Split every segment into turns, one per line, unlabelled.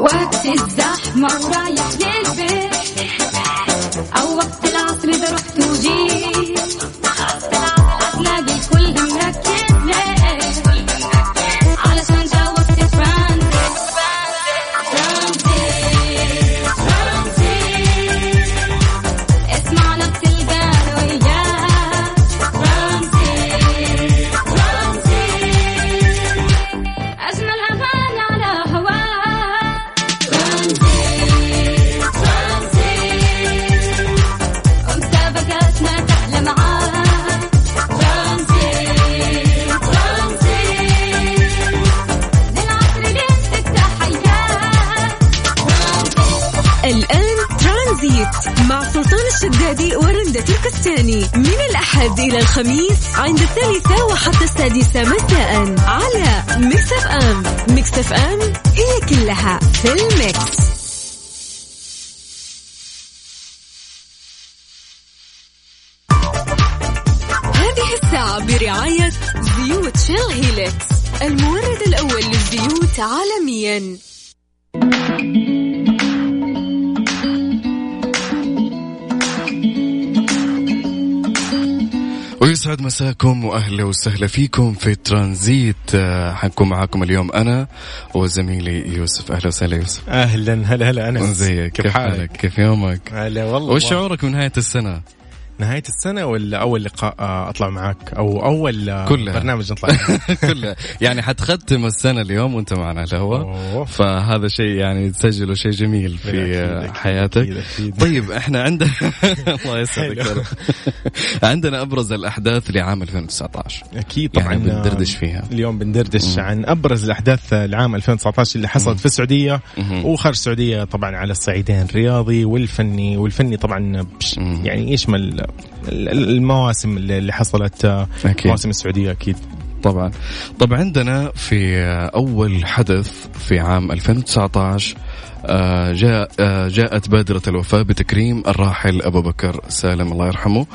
وقت الزحمة ورايح للبيت أو وقت العصر إذا رحت
الخميس عند الثالثة وحتى السادسة مساء على ميكس أف أم ميكس أف أم هي كلها في الميكس. هذه الساعة برعاية زيوت شيل هيلكس المورد الأول للزيوت عالمياً.
ويسعد مساكم وأهلا وسهلا فيكم في ترانزيت. آه، حنكون معاكم اليوم أنا وزميلي يوسف. أهلا وسهلا يوسف.
أهلا هلا هلا انس
كيف حالك؟ كيف يومك؟
هلا والله.
وش شعورك من نهاية السنة؟
نهاية السنة ولا أول لقاء آه، أطلع معك أو أول آه،
كلها.
برنامج نطلع؟
كلها يعني حتختم السنة اليوم وأنت معنا على الهواء. فهذا شيء يعني تسجله شيء جميل في
أكيد،
آه، حياتك
أكيد، أكيد.
طيب إحنا عندنا الله يسعدك. عندنا أبرز الأحداث لعام 2019
أكيد طبعا
يعني بندردش فيها
اليوم بندردش عن أبرز الأحداث العام 2019 اللي حصلت في السعودية. وخارج السعودية طبعا على الصعيدين الرياضي والفني والفني طبعا
مم.
يعني يشمل المواسم اللي حصلت آه،
أكيد.
مواسم السعودية أكيد
طبعا طب عندنا في أول حدث في عام 2019 آه، جاء آه، جاءت بادرة الوفاة بتكريم الراحل أبو بكر سالم الله يرحمه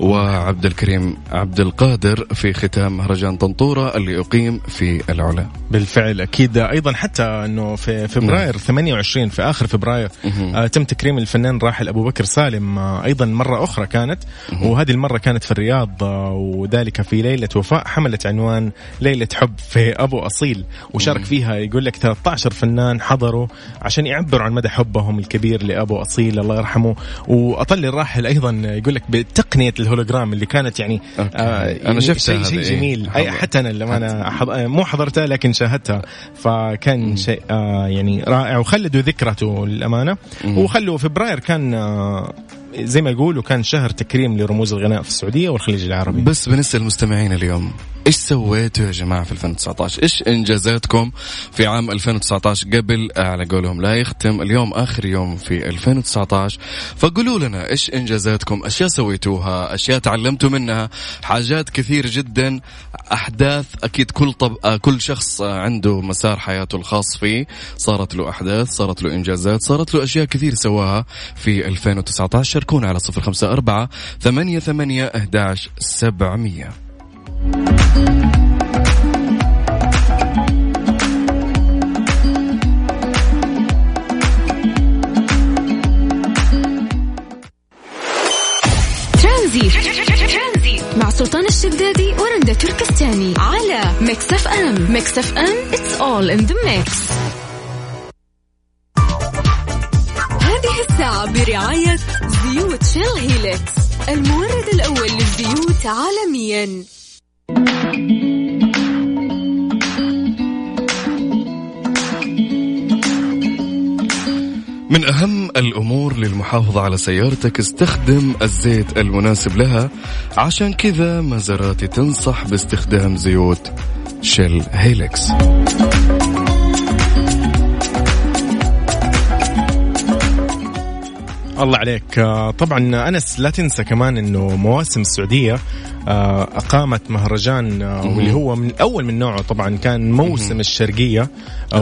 وعبد الكريم عبد القادر في ختام مهرجان طنطورة اللي أقيم في العلا.
بالفعل أكيد. أيضا حتى إنه في فبراير 28 في آخر فبراير
مهم.
آه تم تكريم الفنان راحل أبو بكر سالم آه أيضا مرة أخرى كانت. وهذه المرة كانت في الرياض آه وذلك في ليلة وفاء حملت عنوان ليلة حب في أبو أصيل. وشارك فيها يقول لك 13 فنان حضروا عشان يعبروا عن مدى حبهم الكبير لأبو أصيل الله يرحمه. واطل الراحل أيضا يقول لك بتقنية الهولوجرام اللي كانت يعني
okay. أنا
يعني
شفتها
شيء
إيه.
جميل. أي. حتى أنا لما أنا حض... مو حضرتها لكن شاهدتها. فكان شيء آه يعني رائع. وخلدوا ذكرته للأمانة. وخلوا فبراير كان آه زي ما يقولوا كان شهر تكريم لرموز الغناء في السعودية والخليج العربي.
بس بنسأل المستمعين اليوم إيش سويتوا يا جماعة في 2019 إيش إنجازاتكم في عام 2019 قبل على قولهم لا يختم اليوم آخر يوم في 2019 فقولوا لنا إيش إنجازاتكم؟ أشياء سويتوها أشياء تعلمتوا منها حاجات كثير جدا أحداث أكيد كل طب... آه، كل شخص آه، عنده مسار حياته الخاص فيه. صارت له أحداث صارت له إنجازات صارت له أشياء كثير سواها في 2019 شاركونا على 054 ثمانية ثمانية أهداش سبعمية.
مع سلطان الشدادي ورندا تركستاني. على ميكس أف أم. ميكس أف أم it's all in the mix. هذه الساعة برعاية زيوت شيل هيلكس المورد الأول للزيوت عالميا.
من أهم الأمور للمحافظة على سيارتك استخدم الزيت المناسب لها عشان كذا مزاراتي تنصح باستخدام زيوت شيل هيلكس
الله عليك. آه، طبعا أنس لا تنسى كمان إنه مواسم السعودية آه، أقامت مهرجان آه، واللي هو من أول من نوعه طبعا كان موسم الشرقية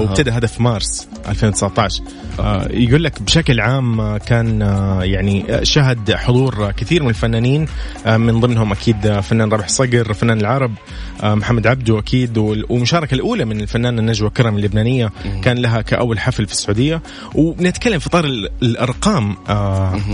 وابتدى في مارس 2019 آه، يقول لك بشكل عام كان يعني شهد حضور كثير من الفنانين من ضمنهم أكيد فنان رابح صقر فنان العرب محمد عبده أكيد وال- والمشاركه الأولى من الفنانة نجوى كرم اللبنانية كان لها كأول حفل في السعودية. وبنتكلم في إطار ال- الأرقام آه،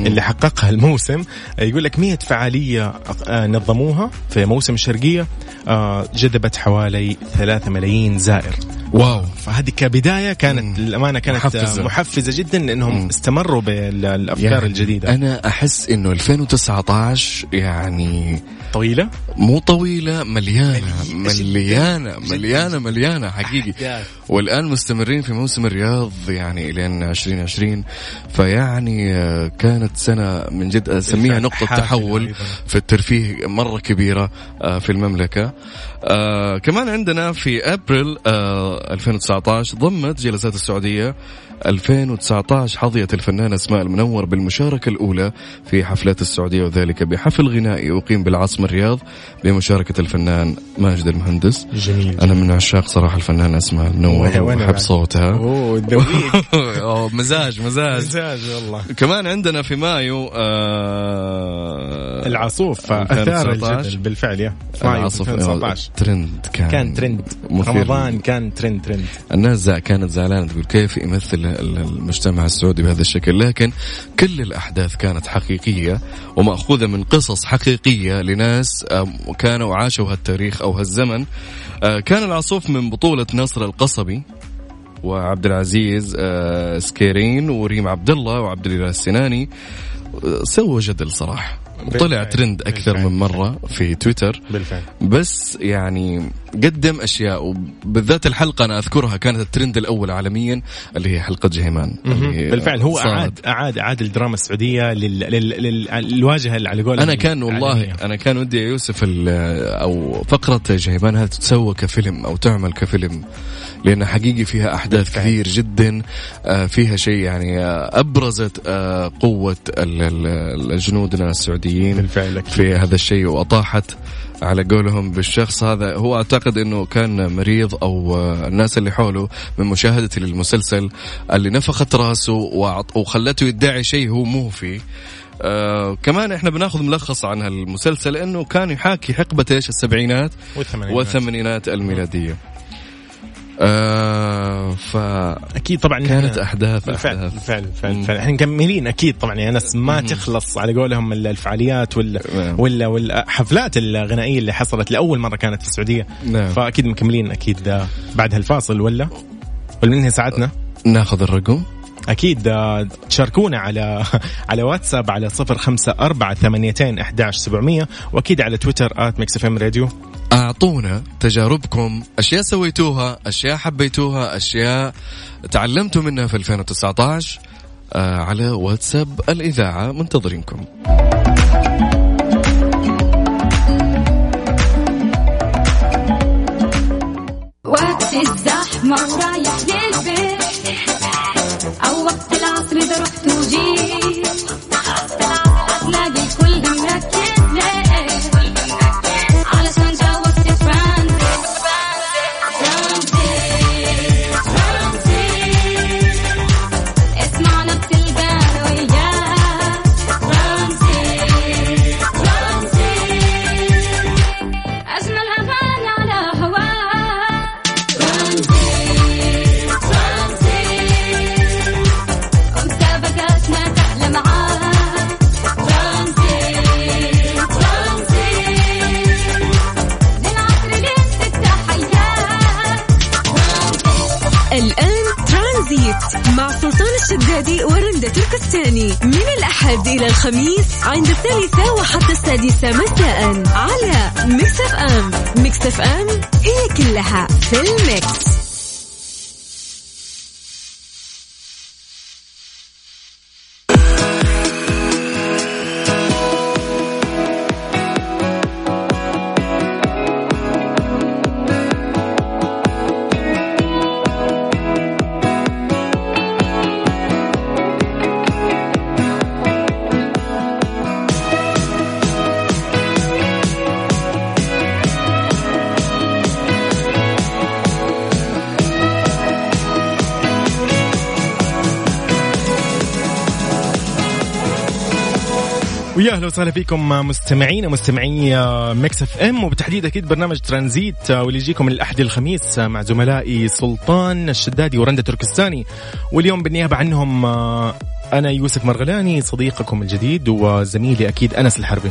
اللي حققها الموسم. آه، يقول لك 100 فعالية آه، نظموها في موسم الشرقيه آه، جذبت حوالي 3 ملايين زائر.
واو.
فهذه كبداية كانت للأمانة كانت
محفزة.
محفزة, جدا انهم
مم.
استمروا بالأفكار يعني الجديدة.
أنا أحس إنه 2019 يعني
طويلة؟
مو طويلة مليانة مليانة. مليانة مليانة حقيقي. والآن مستمرين في موسم الرياض يعني إلين 2020 فيعني آه، كانت سنة من جد أسميها
بالفعل
نقطة تحول. في الترفيه مرة كبيرة آه، في المملكة. آه، كمان عندنا في أبريل آه، 2019 ضمت جلسات السعودية 2019 حظيت الفنانة أسماء المنور بالمشاركة الأولى في حفلات السعودية وذلك بحفل غنائي. أقيم بالعاصمة الرياض بمشاركة الفنان ماجد المهندس.
جميل.
أنا من عشاق صراحة الفنانة أسماء المنور وأحب. صوتها. أوه، مزاج مزاج.
مزاج والله.
كمان عندنا في مايو آه
العاصوف أثار
2019.
الجدل بالفعل يا. مايو
العاصوف
2019
ترند كان.
كان ترند. رمضان كان trend trend.
الناس زع كانت زعلانة تقول كيف يمثل المجتمع السعودي بهذا الشكل لكن كل الأحداث كانت حقيقية ومأخوذة من قصص حقيقية لناس كانوا وعاشوا هالتاريخ أو هالزمن. آه، كان العصوف من بطولة نصر القصبي وعبد العزيز آه، سكيرين وريم عبد الله وعبد الاله السناني. آه، سووا جدل صراحة. طلع. ترند أكثر
بالفعل.
من مرة في تويتر
بالفعل
بس يعني قدم أشياء وبالذات الحلقة أنا أذكرها كانت الترند الأول عالميا اللي هي حلقة جهيمان
بالفعل هو. اعاد اعاد أعاد الدراما السعودية لل... لل... لل... للواجهه اللي على قولهم
أنا كان والله
العالمية.
أنا كان ودي يا يوسف ال- أو فقرة جهيمان هذه تتسوى كفيلم أو تعمل كفيلم لأن حقيقي فيها أحداث
بالفعل.
كثير جدا آه، فيها شيء يعني آه، أبرزت آه، ال- الجنودنا السعوديين
بالفعل أكيد.
في هذا الشيء وأطاحت على قولهم بالشخص. هذا هو أعتقد إنه كان مريض أو الناس اللي حوله من مشاهدته للمسلسل اللي نفخت راسه وخلته يدعي شيء هو مو فيه. آه كمان إحنا بناخذ ملخص عن هالمسلسل إنه كان يحاكي حقبة إيش؟ السبعينات
والثمانينات.
والثمانينات الميلادية. آه ف
أكيد طبعا
كانت أحداث
بالفعل
أحداث
بالفعل بالفعل. إحنا مكملين أكيد طبعا يعني ناس ما
مم.
تخلص على قولهم ال- الفعاليات وال
نعم.
ولا والحفلات الغنائية اللي حصلت لأول مرة كانت في السعودية
نعم.
فأكيد مكملين أكيد آه، بعد هالفاصل ولا ولا ننهي ساعتنا
ناخذ الرقم
أكيد آه، تشاركونا على على واتساب على صفر خمسة أربعة ثمانيتين أحداش سبعمية وأكيد على تويتر at Mix FM Radio.
أعطونا تجاربكم أشياء سويتوها أشياء حبيتوها أشياء تعلمتوا منها في 2019 آه على واتساب الإذاعة. منتظرينكم.
وقت ورايح العصر إذا
الأحد إلى الخميس عند الثالثة وحتى السادسة مساء على Mix FM Mix FM هي كلها في ال
mix. أهلا وسهلا فيكم مستمعينا مستمعي Mix FM وبالتحديد أكيد برنامج ترانزيت واللي يجيكم الأحد الخميس مع زملائي سلطان الشدادي ورندا تركستاني واليوم بالنيابة عنهم أنا يوسف مرغلاني صديقكم الجديد وزميلي أكيد أنس الحربي.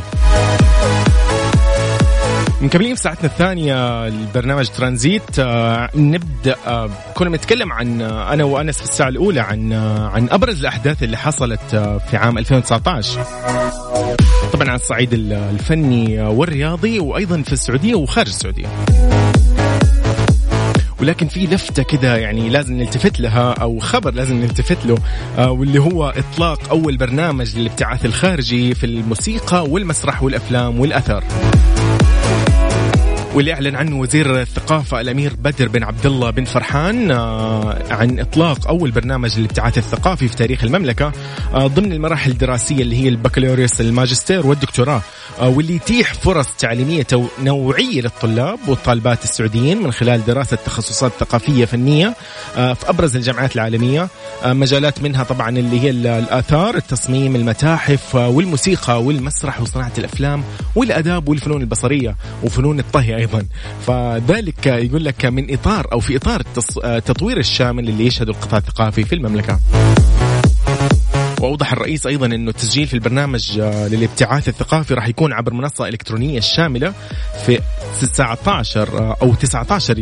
مكملين في ساعتنا الثانية البرنامج ترانزيت. آه نبدأ آه كنا بنتكلم عن آه أنا وأنس في الساعة الأولى عن عن أبرز الأحداث اللي حصلت في عام 2019 طبعا على الصعيد الفني والرياضي وأيضا في السعودية وخارج السعودية. ولكن في لفتة كذا يعني لازم نلتفت لها أو خبر لازم نلتفت له واللي هو إطلاق أول برنامج للابتعاث الخارجي في الموسيقى والمسرح والأفلام والأثر. واللي اعلن عنه وزير الثقافة الأمير بدر بن عبد الله بن فرحان آه عن إطلاق أول برنامج للابتعاث الثقافي في تاريخ المملكة آه ضمن المراحل الدراسية اللي هي البكالوريوس الماجستير والدكتوراه آه واللي يتيح فرص تعليمية نوعية للطلاب والطالبات السعوديين من خلال دراسة تخصصات ثقافية فنية في أبرز الجامعات العالمية مجالات منها طبعا اللي هي الآثار التصميم المتاحف والموسيقى والمسرح وصناعة الأفلام والأداب والفنون البصرية وفنون الطهي أيضا. فذلك يقول لك من إطار أو في إطار التطوير الشامل اللي يشهد القطاع الثقافي في المملكة. وأوضح الرئيس أيضا إنه التسجيل في البرنامج للابتعاث الثقافي راح يكون عبر منصة إلكترونية شاملة في 19 أو 19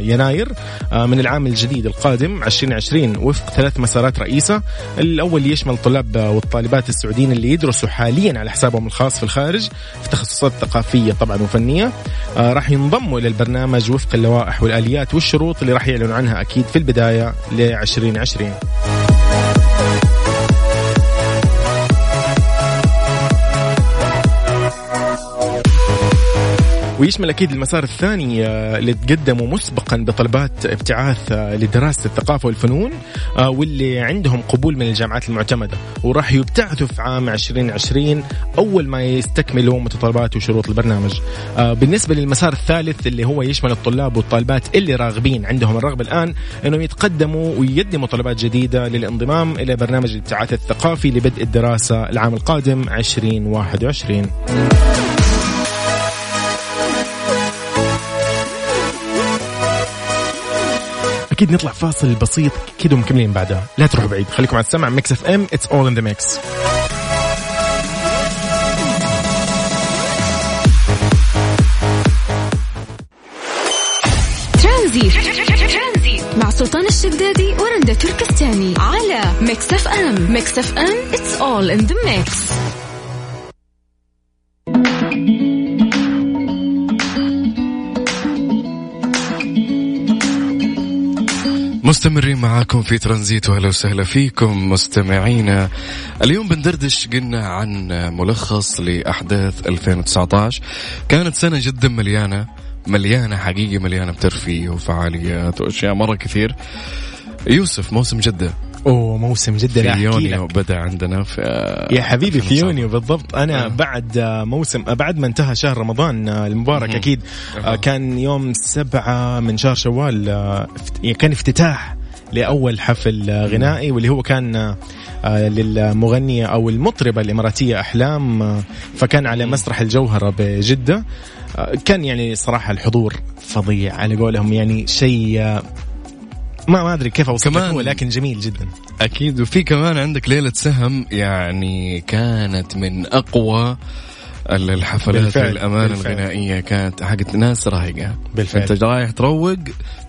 يناير من العام الجديد القادم 2020 وفق ثلاث مسارات رئيسة. الأول يشمل الطلاب والطالبات السعوديين اللي يدرسوا حاليا على حسابهم الخاص في الخارج في تخصصات ثقافية طبعا وفنية. راح ينضموا إلى البرنامج وفق اللوائح والآليات والشروط اللي راح يعلنوا عنها أكيد في البداية ل 2020 ويشمل أكيد المسار الثاني اللي تقدموا مسبقا بطلبات ابتعاث لدراسة الثقافة والفنون واللي عندهم قبول من الجامعات المعتمدة وراح يبتعثوا في عام 2020 أول ما يستكملوا متطلبات وشروط البرنامج. بالنسبة للمسار الثالث اللي هو يشمل الطلاب والطالبات اللي راغبين عندهم الرغبة الآن إنهم يتقدموا ويقدموا طلبات جديدة للانضمام إلى برنامج الابتعاث الثقافي لبدء الدراسة العام القادم 2021. أكيد نطلع فاصل بسيط كده ومكملين بعدها. لا تروحوا بعيد. خليكم على السمع. Mix FM it's all in the mix
ترانزيت. مع سلطان الشدادي ورندا تركستاني على Mix FM Mix FM it's all in the mix
مستمرين معاكم في ترانزيت وأهلا وسهلا فيكم مستمعينا اليوم بندردش قلنا عن ملخص لأحداث 2019 كانت سنة جدا مليانة مليانة حقيقة مليانة بترفيه وفعاليات وأشياء مرة كثير. يوسف موسم جدة.
أوه موسم جدا
في يونيو بدأ عندنا في
يا حبيبي في يونيو بالضبط. أنا آه. بعد موسم بعد ما انتهى شهر رمضان المبارك أكيد. آه. كان يوم سبعة من شهر شوال كان افتتاح لأول حفل غنائي واللي هو كان للمغنية أو المطربة الاماراتيه أحلام فكان على مسرح الجوهرة بجدة. كان يعني صراحة الحضور فظيع على قولهم يعني شيء ما ما أدري كيف اوصف كمان ولكن جميل جدا.
أكيد. وفي كمان عندك ليلة سهم يعني كانت من أقوى الحفلات بالفعل الأمان بالفعل. الغنائية كانت حقت ناس رايقة
بالفعل
أنت رايح تروق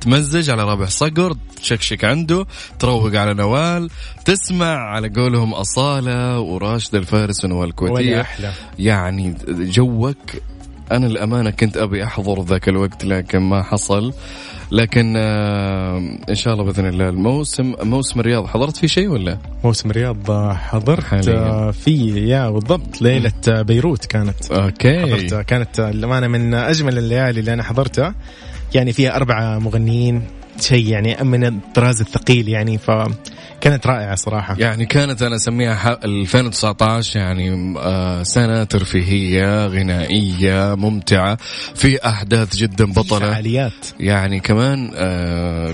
تمزج على رابح صقر تشكشك عنده تروق على نوال تسمع على قولهم أصالة وراشد الفارس ونوال الكويتية. يعني جوك أنا الأمانة كنت أبي أحضر ذاك الوقت لكن ما حصل. لكن آه إن شاء الله بإذن الله الموسم موسم الرياض. حضرت فيه شيء ولا؟
موسم الرياض حضرت آه في يا بالضبط ليلة بيروت كانت.
أوكي.
حضرتها. كانت الامانه من أجمل الليالي اللي أنا حضرتها. يعني فيها أربعة مغنيين شيء يعني من الطراز الثقيل يعني ف كانت رائعة صراحة.
يعني كانت أنا أسميها 2019 يعني سنة ترفيهية غنائية ممتعة في أحداث جدا بطلة.
فعاليات.
يعني كمان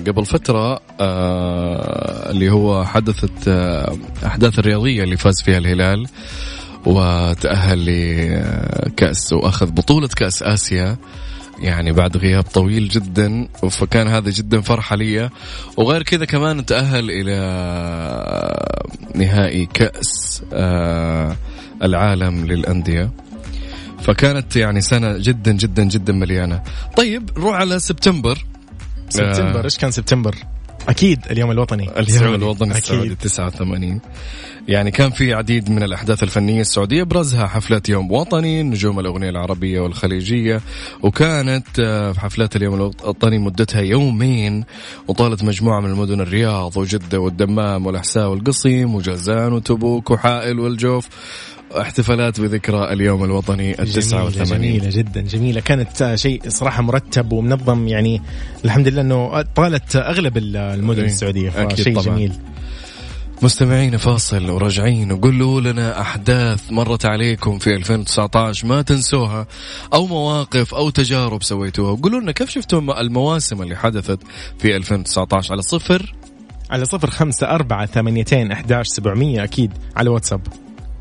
قبل فترة اللي هو حدثت أحداث الرياضية اللي فاز فيها الهلال وتأهل لكأس وأخذ بطولة كأس آسيا. يعني بعد غياب طويل جدا فكان هذا جدا فرحة لي. وغير كذا كمان تأهل إلى نهائي كأس آه، العالم للأندية. فكانت يعني سنة جدا جدا جدا مليانة. طيب نروح على سبتمبر.
سبتمبر. إيش كان سبتمبر؟ أكيد اليوم الوطني.
اليوم
السعودي.
الوطني السعودي
أكيد.
89 يعني كان في عديد من الأحداث الفنية السعودية ابرزها حفلات يوم وطني نجوم الأغنية العربية والخليجية. وكانت آه، في حفلات اليوم الوطني مدتها يومين وطالت مجموعة من المدن الرياض وجدة والدمام والأحساء والقصيم وجازان وتبوك وحائل والجوف. احتفالات بذكرى اليوم الوطني ال
جميلة,
89
جميلة جدا جميلة. كانت شيء صراحة مرتب ومنظم يعني الحمد لله إنه طالت أغلب ال- المدن السعودية فشيء
طبعاً.
جميل.
مستمعين فاصل وراجعين. وقولوا لنا أحداث مرت عليكم في 2019 ما تنسوها. أو مواقف أو تجارب سويتوها. وقولوا لنا كيف شفتوا المواسم اللي حدثت في 2019 على صفر.
على صفر خمسة أربعة ثمانيتين أحداش سبعمية أكيد على واتساب.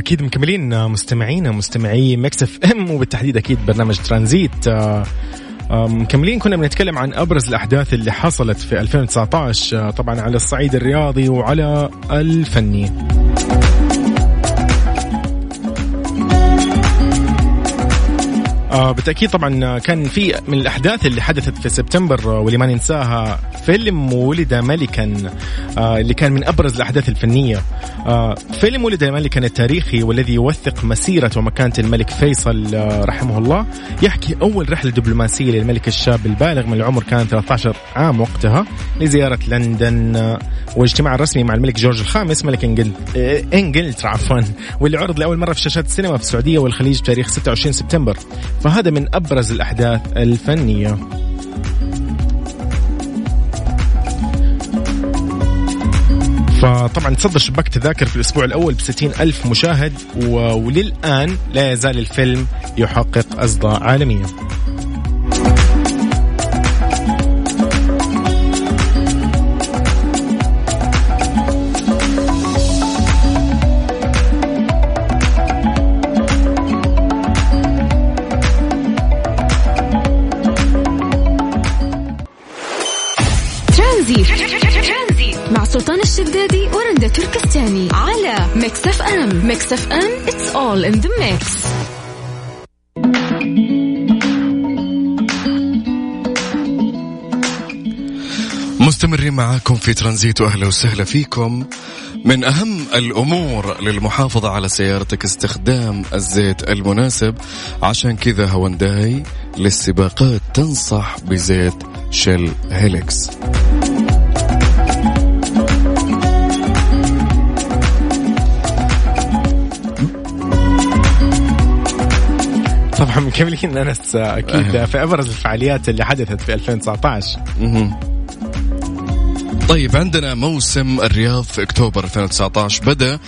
وأكيد مكملين مستمعينا مستمعي Mix FM وبالتحديد أكيد برنامج ترانزيت. آه، آه، مكملين. كنا بنتكلم عن أبرز الأحداث اللي حصلت في 2019 آه، طبعا على الصعيد الرياضي وعلى الفني. آه بالتأكيد طبعا كان في من الأحداث اللي حدثت في سبتمبر آه، واللي ما ننساها فيلم ولد ملكا آه اللي كان من أبرز الأحداث الفنية. آه فيلم ولد ملكا التاريخي والذي يوثق مسيرة ومكانة الملك فيصل رحمه الله. يحكي أول رحلة دبلوماسية للملك الشاب البالغ من العمر كان 13 عام وقتها لزيارة لندن واجتماع رسمي مع الملك جورج الخامس ملك انجل إنجلترا عفوا واللي عرض لأول مرة في شاشات السينما في السعودية والخليج بتاريخ 26 سبتمبر. فهذا من أبرز الأحداث الفنية فطبعا تصدر شباك تذاكر في الأسبوع الأول بستين ألف مشاهد. وللآن لا يزال الفيلم يحقق أصداء عالمية
ترانزيت. مع سلطان الشدادي ورندا تركستاني على Mix FM. Mix FM it's all in the mix.
مستمرين معاكم في ترانزيت وأهلا وسهلا فيكم. من أهم الأمور للمحافظة على سيارتك استخدام الزيت المناسب. عشان كذا هونداي للسباقات تنصح بزيت شيل هيلكس
طبعا مكملين أنس أكيد في أبرز الفعاليات اللي حدثت في 2019
مهم. طيب عندنا موسم الرياض في أكتوبر 2019 بدأ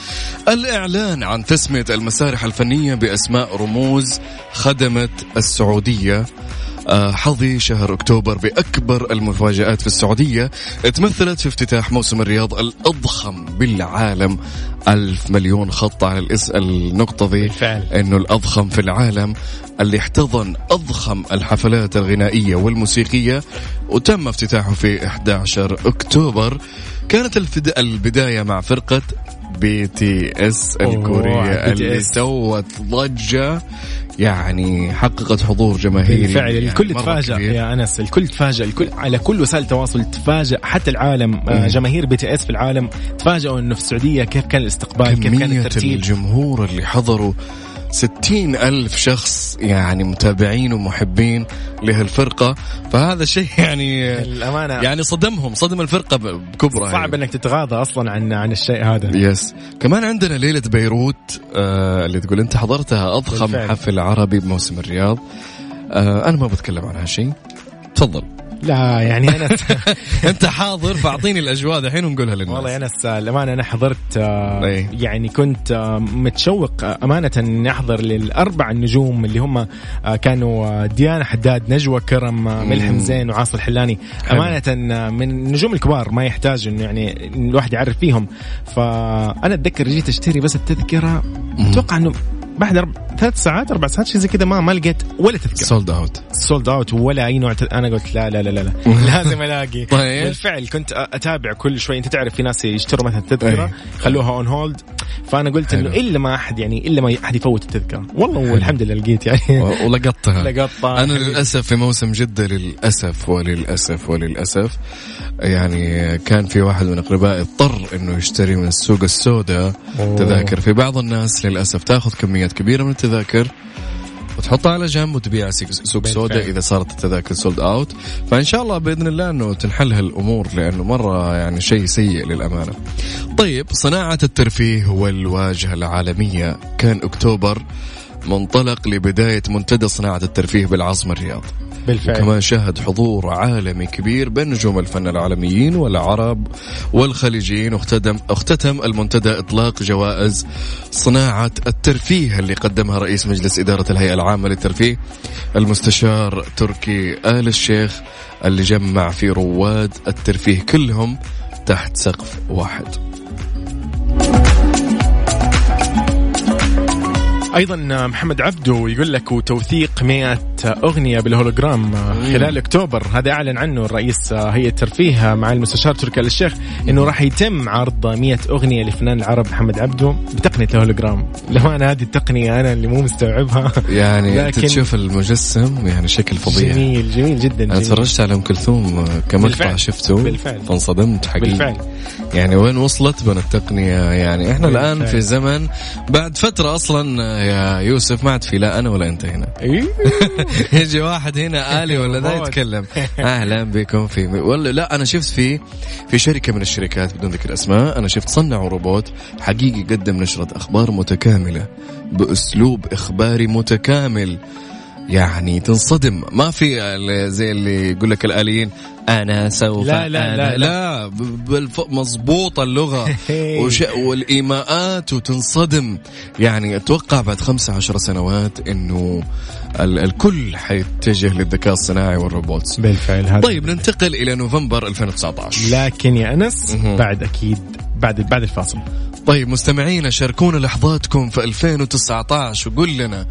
الإعلان عن تسمية المسارح الفنية بأسماء رموز خدمة السعودية. حظي شهر أكتوبر بأكبر المفاجآت في السعودية. تمثلت في افتتاح موسم الرياض الأضخم بالعالم. ألف مليون خط على الإس... النقطة ذي.
بالفعل.
إنه الأضخم في العالم. اللي احتضن أضخم الحفلات الغنائية والموسيقية. وتم افتتاحه في 11 أكتوبر. كانت الفد... البداية مع فرقة BTS
أوه،
الكوريه اللي. سوت ضجة. يعني حققت حضور جماهيري
بالفعل
يعني
الكل تفاجأ. يا أنس الكل تفاجأ الكل على كل وسائل التواصل تفاجأ حتى العالم آه،
مم.
جماهير BT S في العالم تفاجئوا إنه في السعودية كيف كان الاستقبال كيف كان الترتيب
الجمهور اللي حضروا ستين ألف شخص يعني متابعين ومحبين لهالفرقة. فهذا شيء يعني
الأمانة.
يعني صدمهم صدم الفرقة ب- بكبرى
صعب إنك تتغاضى أصلا عن عن الشيء هذا.
يس كمان عندنا ليلة بيروت آه اللي تقول أنت حضرتها أضخم
بالفعل.
حفل عربي بموسم الرياض. آه أنا ما بتكلم عن هالشيء. تفضل.
لا يعني أنا
أنت حاضر فأعطيني الأجواء دحين ونقولها للناس.
والله أنا الامانه أنا حضرت آه،. يعني كنت آه، متشوق آه، أمانة إني أحضر للأربع النجوم اللي هم كانوا ديانا حداد نجوى كرم ملحم زين وعاصر الحلاني. أمانة من النجوم الكبار ما يحتاج إنه يعني الواحد يعرف فيهم. فأنا أتذكر جيت أشتري بس التذكرة أتوقع إنه بعد أرب... ثلاث ساعات أربع ساعات شيء زي كذا ما ما لقيت ولا تذكرة
sold out
sold out ولا أي نوع. أنا قلت لا لا لا لا, لا. لازم ألاقي
طيب.
بالفعل كنت أتابع كل شوي أنت تعرف في ناس يشتروا مثلا تذكرة
إيه.
خلوها on hold فأنا قلت
إنه.
إلا ما أحد يعني إلا ما أحد يفوت التذكرة والله والحمد لله لقيت يعني
ولقطتها
لقطها.
أنا للأسف في موسم جدة للأسف وللأسف وللأسف يعني كان في واحد من أقربائي اضطر إنه يشتري من السوق السوداء. تذاكر في بعض الناس للأسف تأخذ كميات كبيرة من التذاكر وتحطها على جنب وتبيعها سوق-. سوداء إذا صارت التذاكر sold out فإن شاء الله بإذن الله إنه تنحل هالامور لأنه مرة يعني شيء سيء للأمانة. طيب صناعة الترفيه والواجهة العالمية كان أكتوبر منطلق لبداية منتدى صناعة الترفيه بالعاصمة الرياض.
بالفعل
كمان شهد حضور عالمي كبير بين نجوم الفن العالميين والعرب والخليجيين واختتم اختتم المنتدى إطلاق جوائز صناعة الترفيه اللي قدمها رئيس مجلس إدارة الهيئة العامة للترفيه المستشار تركي آل الشيخ اللي جمع في رواد الترفيه كلهم تحت سقف واحد.
أيضا محمد عبده يقول لك وتوثيق 100 أغنية بالهولوجرام خلال أكتوبر هذا أعلن عنه الرئيس هيئة الترفيه مع المستشار تركي آل الشيخ إنه راح يتم عرض 100 أغنية لفنان العرب محمد عبده بتقنية الهولوجرام لما أنا هذه التقنية أنا اللي مو مستوعبها
يعني انت
لكن-
تشوف المجسم يعني شكل فظيع.
جميل جميل جدا أنا.
تفرجت على أم كلثوم كمقطع. شفته
بالفعل.
فانصدمت حقيقي
بالفعل
يعني وين وصلت بنا التقنية يعني إحنا
بالفعل.
الآن في زمن بعد فترة أصلا يا يوسف ما عاد في لا أنا ولا أنت هنا
إيه.
يجي واحد هنا آلي ولا ذا. يتكلم أهلا بكم في ولا لا أنا شفت في في شركة من الشركات بدون ذكر أسماء أنا شفت صنعوا روبوت حقيقي قدم نشرة أخبار متكاملة بأسلوب إخباري متكامل يعني تنصدم. ما في زي اللي يقول لك الآليين أنا سوف
لا- لا-
أنا
لا-
لا. بالف... مضبوطة اللغة. وش... والإيماءات وتنصدم يعني أتوقع بعد 15 سنوات إنه ال... الكل حيتجه للذكاء الصناعي والروبوتس.
بالفعل هذا
طيب ننتقل إلى نوفمبر 2019
لكن يا أنس
مهم.
بعد أكيد بعد بعد الفاصل.
طيب مستمعينا شاركونا لحظاتكم في 2019 وقول لنا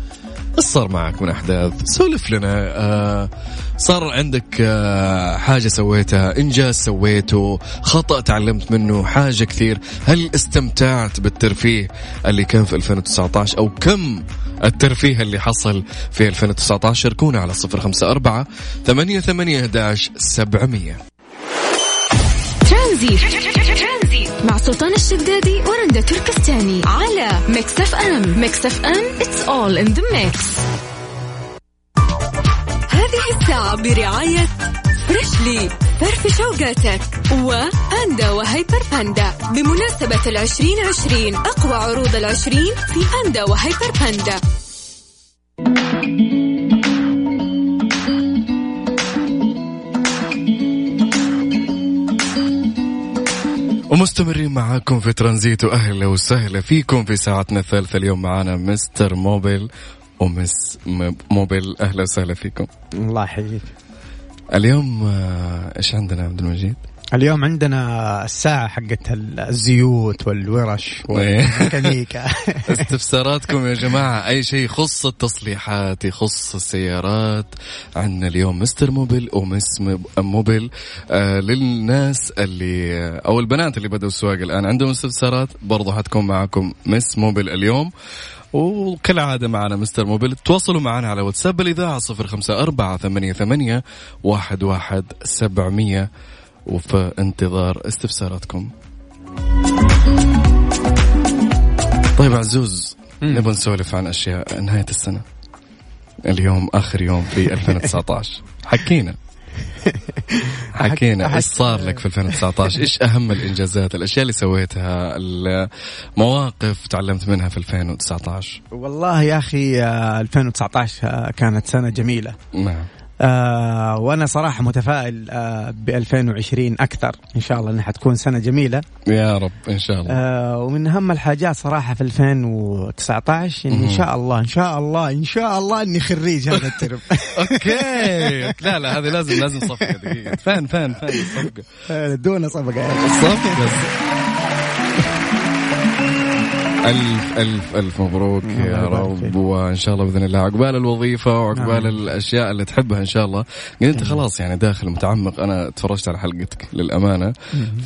إيش صار معك من أحداث. سولف لنا. آه صار عندك آه حاجة سويتها إنجاز سويته خطأ تعلمت منه حاجة كثير. هل استمتعت بالترفيه اللي كان في 2019 أو كم الترفيه اللي حصل في 2019 شاركونا على 054 88 11 700
ترانزيت. مع سلطان الشدادي ورندا تركستاني على Mix FM. Mix FM it's all in the mix هذه الساعة برعاية فريشلي فرفش وقاتك وباندا وهيبر باندا بمناسبة العشرين عشرين أقوى عروض العشرين في باندا وهيبر باندا
ومستمرين معاكم في ترانزيت. واهلا وسهلا فيكم في ساعتنا الثالثة. اليوم معنا مستر موبيل ومس موبيل. أهلا وسهلا فيكم.
الله يحييك.
اليوم آه، إيش عندنا عبد المجيد؟
اليوم عندنا الساعة حقت الزيوت والورش والميكانيكا.
استفساراتكم يا جماعة أي شيء يخص التصليحات يخص السيارات. عندنا اليوم مستر موبيل ومس موبيل. آه للناس اللي أو البنات اللي بدأوا السواقه الآن عندهم استفسارات برضو حتكون معكم مس موبيل اليوم. وكالعادة معنا مستر موبيل تواصلوا معنا على واتساب الإذاعة صفر خمسة أربعة ثمانية, ثمانية واحد, واحد سبعمية وفي انتظار استفساراتكم. طيب عزوز نبغى نسولف عن أشياء نهاية السنة. اليوم آخر يوم في 2019 حكينا. حكينا. إيش صار لك في 2019 إيش أهم الإنجازات؟ الأشياء اللي سويتها المواقف تعلمت منها في 2019
والله يا أخي آه، 2019 آه، كانت سنة جميلة.
نعم.
آه وأنا صراحة متفائل آه ب 2020 أكثر. إن شاء الله إنها حتكون سنة جميلة.
يا رب إن شاء الله.
آه ومن أهم الحاجات صراحة في 2019 اني إن شاء الله إن شاء الله إن شاء الله إني خريج هذا الترم.
أوكي. لا لا هذه لازم لازم صفقة. دقيقة. فين فين فين؟ الصفقه
دون صفقة.
صفقة. ألف ألف ألف مبروك
الله
يا رب. وإن شاء الله بإذن الله عقبال الوظيفة وعقبال
نعم.
الأشياء اللي تحبها إن شاء الله يعني أنت خلاص يعني داخل متعمق أنا تفرجت على حلقتك للأمانة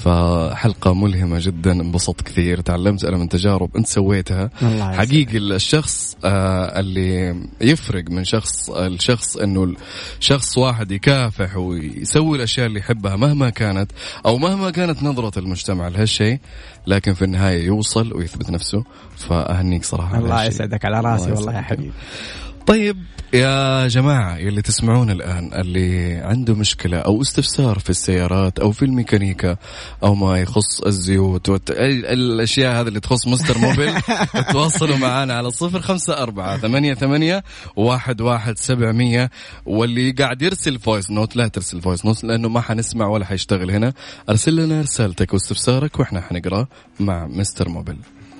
فحلقة ملهمة جدا انبسطت كثير تعلمت أنا من تجارب أنت سويتها. حقيقي الشخص آه اللي يفرق من شخص الشخص إنه شخص واحد يكافح ويسوي الأشياء اللي يحبها مهما كانت أو مهما كانت نظرة المجتمع لهالشيء لكن في النهاية يوصل ويثبت نفسه فأهنيك صراحة على
الله. يسعدك على راسي
الله
والله يا. حبيبي
طيب يا جماعة يلي تسمعون الآن اللي عنده مشكلة أو استفسار في السيارات أو في الميكانيكا أو ما يخص الزيوت. ال- الأشياء هذه اللي تخص مستر موبيل تواصلوا معنا على صفر خمسة أربعة ثمانية ثمانية واحد واحد سبعمية واللي قاعد يرسل voice note لا ترسل voice note لأنه ما حنسمع ولا حيشتغل هنا أرسل لنا رسالتك واستفسارك وإحنا حنقرأ مع مستر موبيل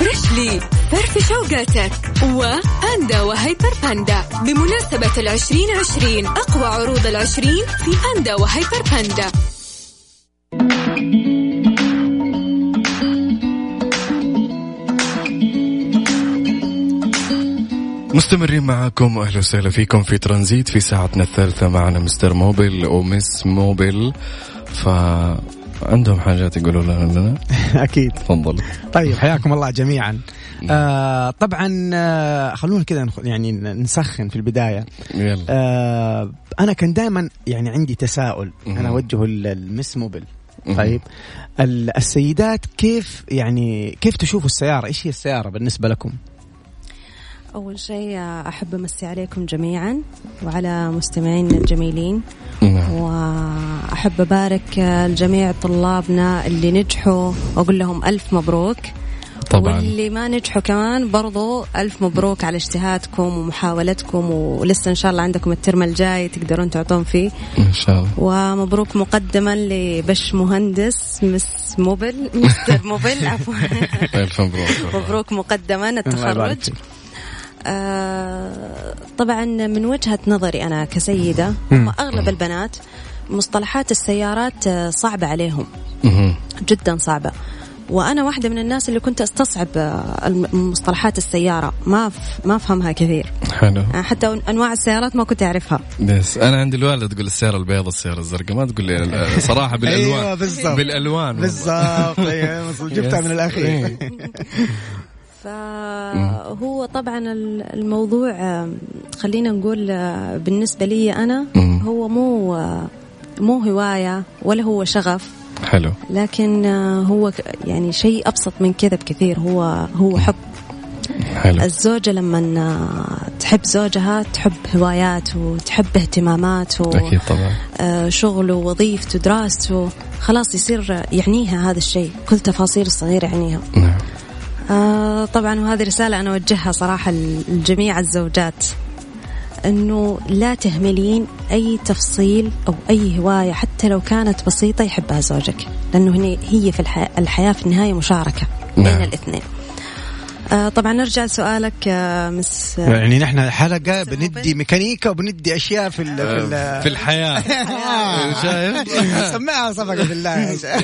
فريشلي فرفش وقاتك وباندا وهيبر باندا. بمناسبة العشرين عشرين أقوى عروض العشرين في باندا وهيبر باندا.
مستمرين معاكم واهلا وسهلا فيكم في ترانزيت في ساعتنا الثالثة معنا مستر موبيل ومس موبيل. ف عندهم حاجات يقولوا لنا لنا
أكيد.
تفضل.
طيب. حياكم الله جميعا. آه طبعا آه خلونا كذا نخ- يعني نسخن في البداية.
يلا.
آه أنا كان دائما يعني عندي تساؤل. أنا اوجهه للمس موبل. طيب. ال- السيدات كيف يعني كيف تشوفوا السيارة؟ إيش هي السيارة بالنسبة لكم؟
أول شيء أحب أمسي عليكم جميعا وعلى مستمعينا الجميلين.
نعم.
وأحب أبارك لجميع طلابنا اللي نجحوا. وأقول لهم ألف مبروك.
طبعا.
واللي ما نجحوا كمان برضو ألف مبروك على اجتهادكم ومحاولتكم. ولسه إن شاء الله عندكم الترم الجاي تقدرون تعطون فيه.
إن شاء الله.
ومبروك مقدما للباشمهندس مس موبل مستر موبل عفوا.
ألف مبروك.
مبروك مقدما التخرج. طبعا من وجهة نظري أنا كسيدة هم أغلب البنات مصطلحات السيارات آه، صعبة عليهم. جدا صعبة. وأنا واحدة من الناس اللي كنت أستصعب آه، مصطلحات السيارة. ما ف- ما أفهمها كثير.
حلو.
آه، حتى أنواع السيارات ما كنت أعرفها.
بس أنا عندي الوالده تقول السيارة البيضاء السيارة الزرقاء. ما تقول لي صراحة بالألوان.
أيوة، بالضبط.
بالألوان.
بالضبط. أيوة، جبتها من الاخير
إيه.
فهو طبعا ال- الموضوع آه، خلينا نقول آه، بالنسبة لي أنا. هو مو آه، مو هواية ولا هو شغف.
حلو.
لكن آه، هو يعني شيء أبسط من كذا بكثير هو هو حب.
حلو.
الزوجة لما آه، تحب زوجها تحب هوايات وتحب اهتمامات
أكيد طبعا.
وشغله ووظيفته دراسته خلاص يصير يعنيها هذا الشيء كل تفاصيل الصغيرة يعنيها.
نعم.
آه طبعا وهذه رسالة أنا أوجهها صراحة لجميع الزوجات أنه لا تهملين أي تفصيل أو أي هواية حتى لو كانت بسيطة يحبها زوجك لأنه هني- هي في الحياة, الحياة في النهاية مشاركة بين
نعم.
الاثنين. آه طبعا نرجع لسؤالك آه مس
يعني نحن حلقة بندي ميكانيكا وبندي أشياء في ال في, ال
في الحياة. شايف؟
سمعها صفقة بالله. يا شيخ.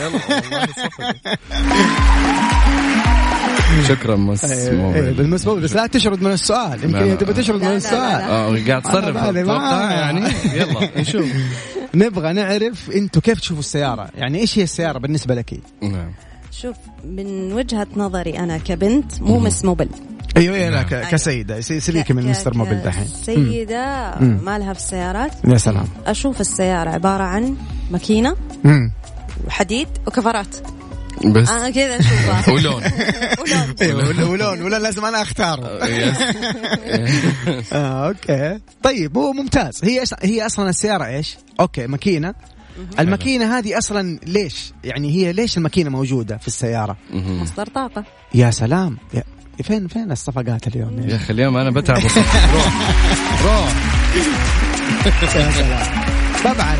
شكرا مس
إيه،
موبيل.
بالنسبة بس لا تشرد من السؤال. يمكن. تبغى تشرد من السؤال.
آه قاعد تصرف. يعني يلا. نشوف
نبغى نعرف أنتم كيف تشوفوا السيارة. يعني إيش هي السيارة بالنسبة لك؟
نعم.
شوف من وجهة نظري أنا كبنت مو مس موبل
أيوه أيوه لا
نعم.
ك- كسيدة. يصير سليكه من مستر موبيل دحين.
سيدة
مم.
ما لها في السيارات.
يا سلام.
أشوف السيارة عبارة عن ماكينة
مم.
وحديد وكفرات.
بس.
أنا كذا أشوفها
ولون
ولون.
ولا- ولون ولا لازم أنا اختاره آه، أوكي. طيب هو ممتاز. هي هي أصلا السيارة إيش؟ أوكي ماكينة. الماكينة هذه أصلا ليش؟ يعني هي ليش الماكينة موجودة في
السيارة؟
مصدر طاقة.
يا سلام. يا فين فين الصفقات اليوم؟
يا؟ أخي اليوم أنا بتعب. روح روح.
يا سلام. طبعا.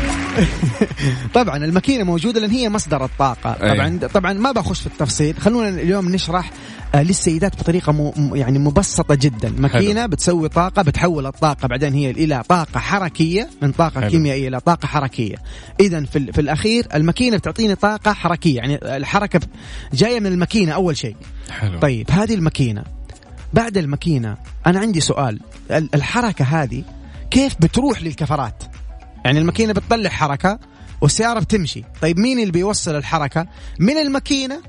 طبعا الماكينة موجودة لأن هي مصدر
الطاقة.
طبعا طبعا ما بخش في التفصيل. خلونا اليوم نشرح آه، للسيدات بطريقة م... يعني مبسطة جدا. ماكينة بتسوي طاقة بتحول الطاقة بعدين هي إلى طاقة حركية من طاقة
حلو.
كيميائية إلى طاقة حركية. اذا في, ال- في الأخير الماكينة بتعطيني طاقة حركية. يعني الحركة جاية من الماكينة أول شيء.
حلو.
طيب هذه الماكينة. بعد الماكينة أنا عندي سؤال. ال- الحركة هذه كيف بتروح للكفرات؟ يعني الماكينة بتطلع حركة والسيارة بتمشي. طيب مين اللي بيوصل الحركة؟ من الماكينة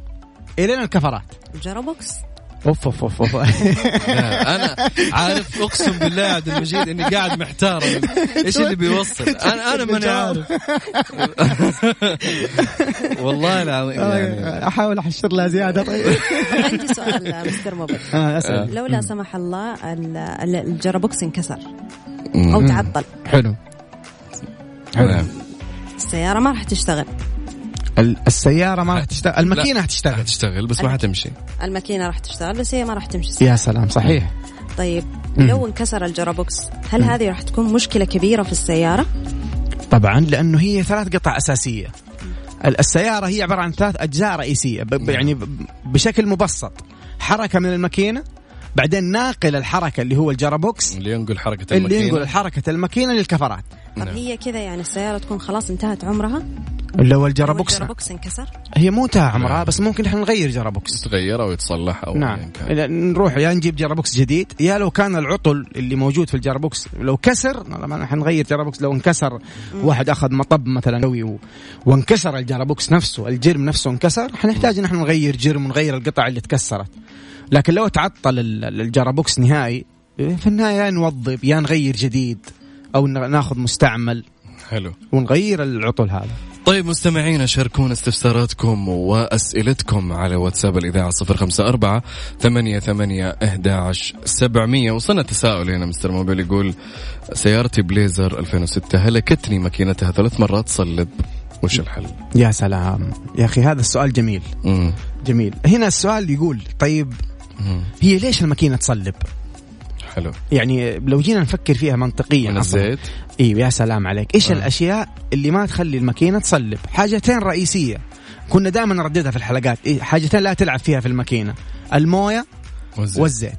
إلى الكفرات.
جرابوكس
أوف أوف أوف,
أوف. أنا عارف أقسم بالله يا عبد المجيد إني قاعد محتار. إيش اللي بيوصل؟ أنا أنا ماني عارف. والله العظيم يعني.
أحاول أحشر لها زيادة. طيب.
عندي سؤال مستر موبيل
آه أسأل.
لو لا سمح الله ال- ال- ال gearbox انكسر أو
مم.
تعطل.
حلو.
نعم.
السيارة ما راح تشتغل.
ال- السيارة ما راح تشتغل الماكينة حتشتغل
تشتغل. بس ما حتمشي.
الماكينة راح تشتغل بس هي ما راح تمشي.
يا سلام صحيح.
طيب لو انكسر ال gearbox هل هذه راح تكون مشكلة كبيرة في السيارة؟
طبعا لأنه هي ثلاث قطع أساسية. ال- السيارة هي عبارة عن ثلاث أجزاء رئيسية ب- ب- يعني بشكل مبسط. حركة من الماكينة بعدين ناقل الحركة اللي هو ال gearbox
اللي ينقل
اللي
الماكينة.
ينقل حركة الماكينة للكفرات.
طب
نعم.
هي كذا يعني السيارة تكون خلاص انتهت عمرها؟
اللي هو
لو
ال
gearbox ال gearbox انكسر؟
هي مو انتهى عمرها
نعم.
بس ممكن إحنا نغير gearbox
يتغير أو يتصلح أو
نعم.
كان.
نروح يا نجيب gearbox جديد يا لو كان العطل اللي موجود في ال gearbox لو كسر طبعا حنغير gearbox لو انكسر واحد أخذ مطب مثلا قوي و... وانكسر ال gearbox نفسه الجرم نفسه انكسر حنحتاج إن إحنا نغير جرم ونغير القطع اللي تكسرت. لكن لو تعطل ال- ال- ال gearbox نهائي في النهاية يا نوظف يا نغير جديد. أو ناخذ مستعمل
حلو.
ونغير العطل هذا.
طيب مستمعينا شاركونا استفساراتكم وأسئلتكم على واتساب الإذاعة صفر خمسة أربعة ثمانية ثمانية احداعش سبعمية. وصلنا تساؤل هنا مستر موبيل يقول سيارتي بليزر 2006 هلكتني ماكينتها ثلاث مرات؟ صلب. وش الحل؟
يا سلام. يا أخي هذا السؤال جميل.
مم.
جميل. هنا السؤال يقول طيب
مم.
هي ليش الماكينة تصلب؟
حلو.
يعني لو جينا نفكر فيها منطقيا
من. الزيت.
أيوه يا سلام عليك. إيش
آه.
الأشياء اللي ما تخلي الماكينة تصلب؟ حاجتين رئيسية. كنا دائما نرددها في الحلقات. إيه حاجتين لا تلعب فيها في الماكينة. الموية
والزيت.
والزيت.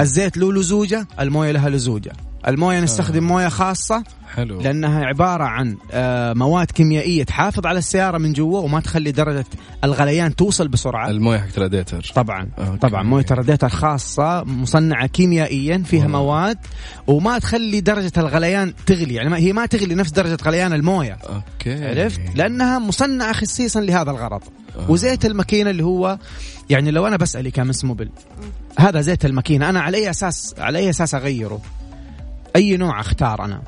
الزيت له لزوجة الموية لها لزوجة. الموية نستخدم موية خاصة
حلو.
لأنها عبارة عن آه، مواد كيميائية تحافظ على السيارة من جوا وما تخلي درجة الغليان توصل بسرعة.
الموية حقت الراديتر
طبعا.
أوكي.
طبعا. موية الراديتر خاصة مصنعة كيميائيا فيها
والله.
مواد وما تخلي درجة الغليان تغلي. يعني ما هي ما تغلي نفس درجة غليان الموية.
أوكي.
عرفت؟ لأنها مصنعة خصيصا لهذا الغرض.
آه.
وزيت الماكينة اللي هو يعني لو أنا بسألك يا مس موبل هذا زيت الماكينة أنا على أي أساس على أي أساس أغيره؟ أي نوع أختار أنا؟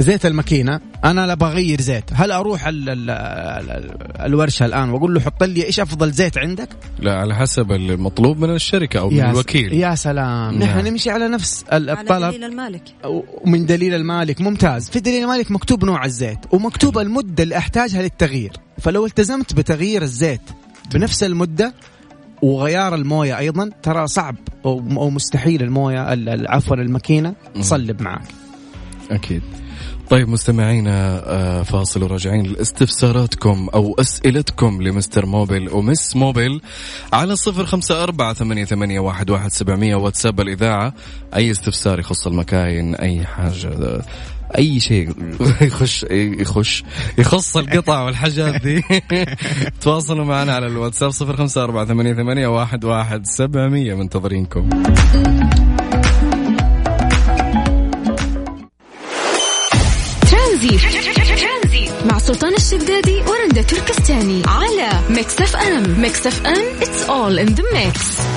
زيت الماكينة. أنا لا بغير زيت. هل أروح ال ال ال الورشة الآن وأقول له حط لي إيش أفضل زيت عندك؟
لا على حسب المطلوب من الشركة أو من الوكيل.
يا سلام.
نعم.
نحن نمشي على نفس ال-
على
الطلب.
دليل المالك.
ومن دليل المالك. ممتاز. في دليل المالك مكتوب نوع الزيت ومكتوب المدة اللي أحتاجها للتغيير. فلو التزمت بتغيير الزيت بنفس المدة وغيار الموية أيضا. ترى صعب أو مستحيل الموية ال- ال- عفوا الماكينة تصلب معك.
أكيد. طيب مستمعينا آه، فاصل وراجعين لاستفساراتكم أو أسئلتكم لمستر موبل ومس موبل على صفر خمسة أربعة ثمانية, ثمانية واحد, واحد سبعمية واتساب الإذاعة. أي استفسار يخص المكاين أي حاجة أي شيء. يخش يخش يخص القطع والحاجات دي. تواصلوا معنا على الواتساب صفر خمسة أربعة ثمانية, ثمانية واحد, واحد سبعمية. منتظرينكم
ترانزيت مع سلطان الشدادي ورندا تركستاني على ميكس أف أم. ميكس أف أم it's all in the mix.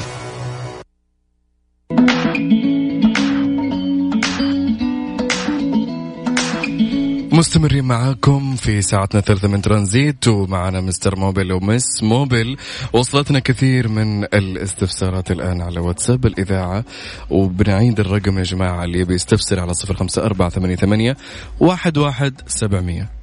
مستمرين معاكم في ساعتنا الثالثة من ترانزيت ومعنا مستر موبل ومس موبل وصلتنا كثير من الاستفسارات الآن على واتساب الإذاعة وبنعيد الرقم يا جماعة اللي يبي يستفسر على صفر خمسة أربعة ثمانية واحد واحد سبعمية.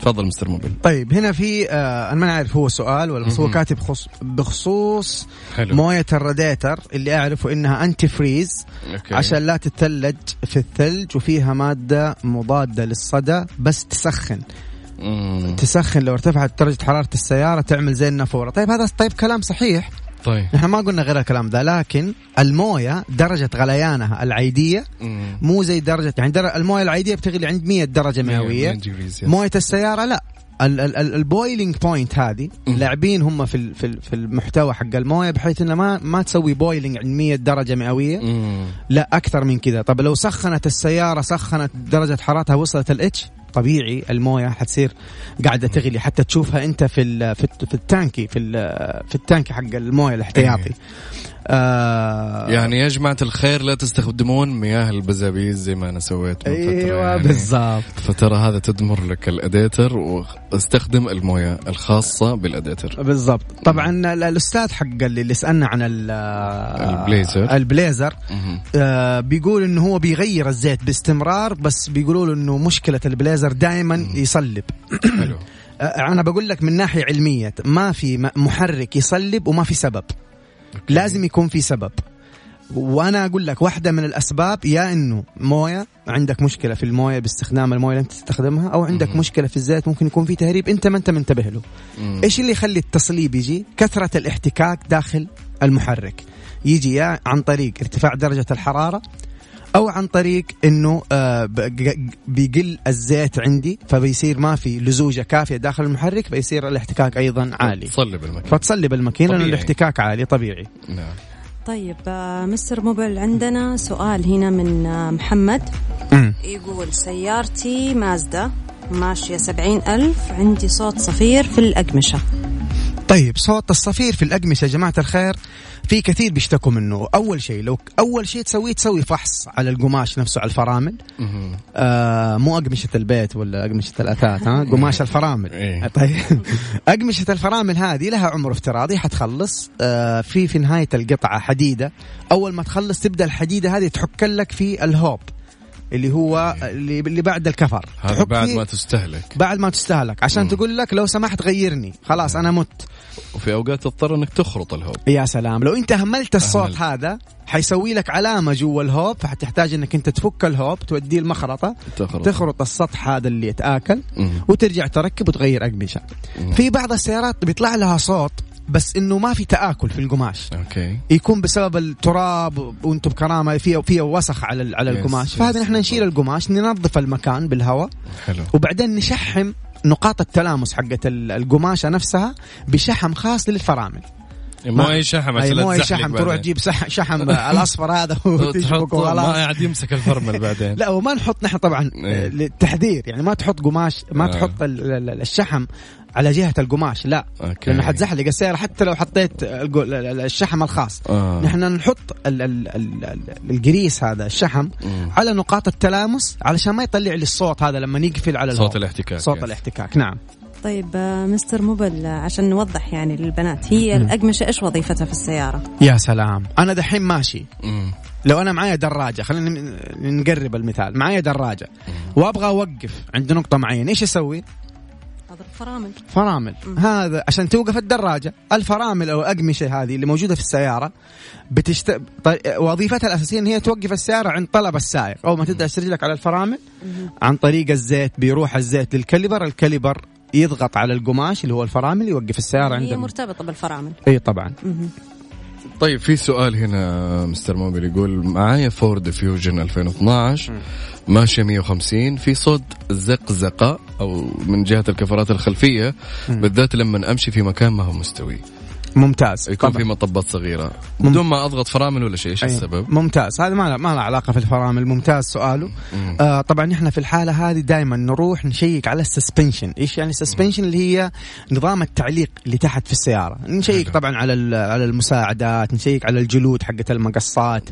تفضل مستر موبل
طيب هنا في آه أنا ما عارف هو سؤال ولا بس هو. كاتب خص بخصوص
حلو
موية الراديتر اللي أعرفه إنها antifreeze
okay.
عشان لا تتثلج في الثلج وفيها مادة مضادة للصدأ بس تسخن
مم.
تسخن لو ارتفعت درجة حرارة السيارة تعمل زي النافورة طيب هذا طيب كلام صحيح
طيب
نحن ما قلنا غير الكلام ده لكن الموية درجة غليانها العادية
مم.
مو زي درجة يعني در... الموية العادية بتغلي عند 100 درجة مئوية
100 degrees, yes.
موية السيارة لا ال boiling point
هذه.
لاعبين هم في ال- في ال- في المحتوى حق الموية بحيث انها ما ما تسوي boiling عند 100 درجة
مئوية.
لا أكثر من كذا. طب لو سخنت السيارة سخنت درجة حرارتها وصلت ال H طبيعي الموية حتصير قاعدة تغلي. حتى تشوفها أنت في في, الت- في التانكي في في التانكي حق الموية الاحتياطي. آه.
يعني يا جماعة الخير لا تستخدمون مياه البزابيز زي ما أنا سويت من فترة
أيوه
يعني.
بالضبط.
فترى هذا تدمر لك الرديتر واستخدم الموية الخاصة بالرديتر.
بالضبط. طبعا ال- الأستاذ حق اللي اللي سألنا عن ال-
البليزر.
البليزر. آه بيقول إنه هو بيغير الزيت باستمرار بس بيقولوا له إنه مشكلة البليزر دائما يصلب.
حلو.
آه أنا بقول لك من ناحية علمية ما في محرك يصلب وما في سبب. لازم يكون في سبب. وأنا أقول لك واحدة من الأسباب يا إنه موية عندك مشكلة في الموية باستخدام الموية اللي أنت تستخدمها أو عندك
مهم.
مشكلة في الزيت ممكن يكون في تهريب أنت ما أنت منتبه له.
مم.
إيش اللي يخلي التصليب يجي؟ كثرة الاحتكاك داخل المحرك. يجي يا عن طريق ارتفاع درجة الحرارة أو عن طريق إنه آه بيقل الزيت عندي فبيصير ما في لزوجة كافية داخل المحرك فيصير الاحتكاك أيضا عالي.
صلب المكان
فتصلب الماكينة
لأنه.
الاحتكاك عالي طبيعي.
نعم.
طيب آه، مستر موبل عندنا سؤال هنا من آه، محمد. يقول سيارتي مازدا ماشية سبعين ألف عندي صوت صفير في الأقمشة.
طيب صوت الصفير في الأقمشة يا جماعة الخير في كثير بيشتكوا منه. أول شيء لو أول شيء تسويه تسوي فحص على القماش نفسه على الفرامل. آه مو أقمشة البيت ولا أقمشة الأثاث ها؟ قماش الفرامل.
إيه.
طيب. أقمشة الفرامل هذه لها عمر افتراضي حتخلص آه في في نهاية القطعة حديدة. أول ما تخلص تبدأ الحديدة هذه تحك لك في الهوب اللي هو اللي اللي بعد الكفر.
هذا بعد ما تستهلك.
بعد ما تستهلك. عشان
مم.
تقول لك لو سمحت غيرني. خلاص أنا مت.
وفي أوقات تضطر إنك تخرط الهوب.
يا سلام. لو أنت هملت الصوت
أهملت.
هذا حيسوي لك علامة جوا الهوب. فحتحتاج إنك أنت تفك الهوب توديه المخرطة
تخرط.
تخرط السطح هذا اللي
يتآكل.
وترجع تركب وتغير
أقمشة.
في بعض السيارات بيطلع لها صوت بس إنه ما في تآكل في القماش.
okay.
يكون بسبب التراب وأنتم بكرامة فيها فيها وسخ على على القماش. فهذا نحن. نشيل القماش ننظف المكان بالهواء
حلو.
وبعدين نشحم نقاط التلامس حقت ال- القماشة نفسها بشحم خاص للفرامل
مو أي شحم عشان
مو
أي
شحم تروح. تجيب شحم الأصفر هذا وتشبكه
وتحط ما قاعد يمسك الفرمل بعدين
لا وما نحط نحن طبعا
إيه.
آه، للتحذير يعني ما تحط قماش ما
آه.
تحط ال- ال- الشحم على جهة القماش لا
أوكي
لأنه حتزحلق السياره حتى لو حطيت الشحم الخاص
آه.
نحن نحط ال ال ال ال القريس هذا الشحم
مم.
على نقاط التلامس علشان ما يطلع لي الصوت هذا لما يقفل على
صوت
الهواء.
الاحتكاك
صوت
yes.
الاحتكاك نعم
طيب آه، مستر موبل آه، عشان نوضح يعني للبنات هي الأقمشة إيش وظيفتها في السيارة
يا سلام أنا دحين ماشي
مم.
لو أنا معايا دراجة خلينا ن- نقرب المثال معايا دراجة وأبغى أوقف عند نقطة معينة إيش أسوي
هذا الفرامل.
فرامل. هذا عشان توقف الدراجة الفرامل أو الاقمشه هذه اللي موجودة في السيارة بتشت... وظيفتها الأساسية إن هي توقف السيارة عند طلب السائق. أول ما تدعس رجلك على الفرامل عن طريق الزيت بيروح الزيت لل caliper ال caliper يضغط على القماش اللي هو الفرامل يوقف السيارة عند
هي
ال-
مرتبطة بالفرامل.
إي طبعا.
مهم.
طيب في سؤال هنا mister Mobil يقول معايا Ford Fusion 2012 ماشية 150 في صوت زقزقة أو من جهة الكفرات الخلفية بالذات لما أمشي في مكان ما هو مستوي.
ممتاز
يكون
طبعاً.
في مطبات صغيرة
مم.
بدون ما أضغط فرامل ولا شيء إيش
أيوة.
السبب؟
ممتاز هذا ما له ما له علاقة في الفرامل ممتاز سؤاله
مم.
آه طبعا إحنا في الحالة هذه دائما نروح نشيك على ال suspension إيش يعني ال suspension اللي هي نظام التعليق اللي تحت في السيارة نشيك
حلو.
طبعا على ال- على المساعدات نشيك على الجلود حقت المقصات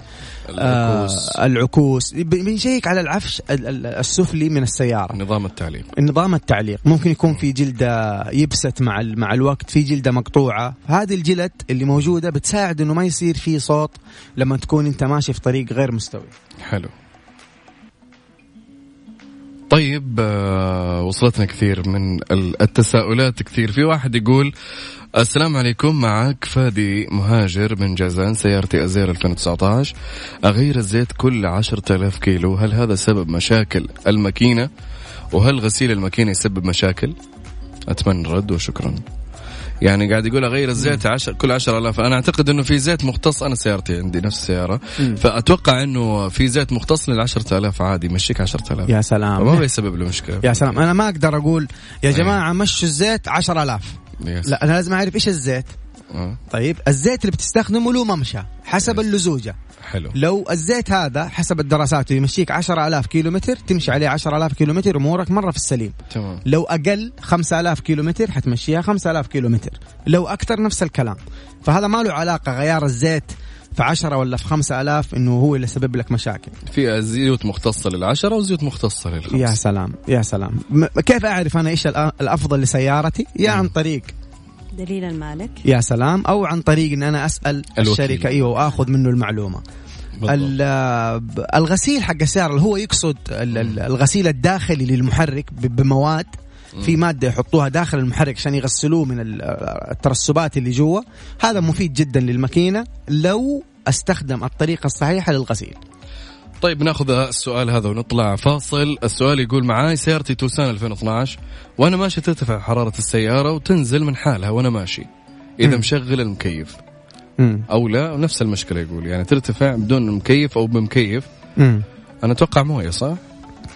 العكوس.
آه العكوس بنشيك على العفش ال- ال- السفلي من السيارة
نظام التعليق
نظام التعليق ممكن يكون في جلدة يبست مع ال- مع الوقت في جلدة مقطوعة هذه الجلد اللي موجودة بتساعد إنه ما يصير في صوت لما تكون أنت ماشي في طريق غير مستوي.
حلو. طيب آه، وصلتنا كثير من ال- التساؤلات. كثير. في واحد يقول السلام عليكم معك فادي مهاجر من جازان سيارتي أزير 2019 أغير الزيت كل 10000 كيلو. هل هذا سبب مشاكل الماكينة؟ وهل غسيل الماكينة يسبب مشاكل؟ أتمنى الرد وشكرا. يعني قاعد يقول أغير الزيت عشر كل 10000 أنا أعتقد إنه في زيت مختص أنا سيارتي عندي نفس السيارة. فأتوقع إنه في زيت مختص لل 10000 عادي يمشيك 10000
يا سلام.
فما بيسبب له مشكلة.
يا سلام. أنا ما أقدر أقول يا جماعة مشوا الزيت 10000
يس.
لا أنا لازم أعرف إيش الزيت. طيب الزيت اللي بتستخدمه له ممشى حسب اللزوجة.
حلو.
لو الزيت هذا حسب الدراسات يمشيك 10000 كيلو متر تمشي عليه 10000 كيلو متر امورك مرة في السليم.
تمام.
لو أقل 5000 كيلو متر حتمشيها 5000 كيلو متر لو أكثر نفس الكلام. فهذا ما له علاقة غيار الزيت في 10 ولا في 5000 إنه هو اللي سبب لك مشاكل.
في زيوت مختصة للعشرة وزيوت مختصة للخمس
يا سلام يا سلام. كيف أعرف أنا إيش الأفضل لسيارتي؟ يا عن طريق
دليل المالك.
يا سلام. أو عن طريق إن أنا أسأل
الوكيل.
الشركة أيوه وآخذ منه المعلومة. الغسيل حق السيارة اللي هو يقصد ال- ال- الغسيل الداخلي للمحرك بمواد في مادة يحطوها داخل المحرك عشان يغسلوه من ال- الترسبات اللي جوا. هذا مفيد جدا للماكينة لو أستخدم الطريقة الصحيحة للغسيل.
طيب ناخذ السؤال هذا ونطلع فاصل. السؤال يقول معاي سيارتي توسان 2012 وأنا ماشي ترتفع حرارة السيارة وتنزل من حالها وأنا ماشي. إذا
مم.
مشغل المكيف.
مم.
أو لا نفس المشكلة يقول يعني ترتفع بدون مكيف أو بمكيف.
مم.
أنا أتوقع موية صح؟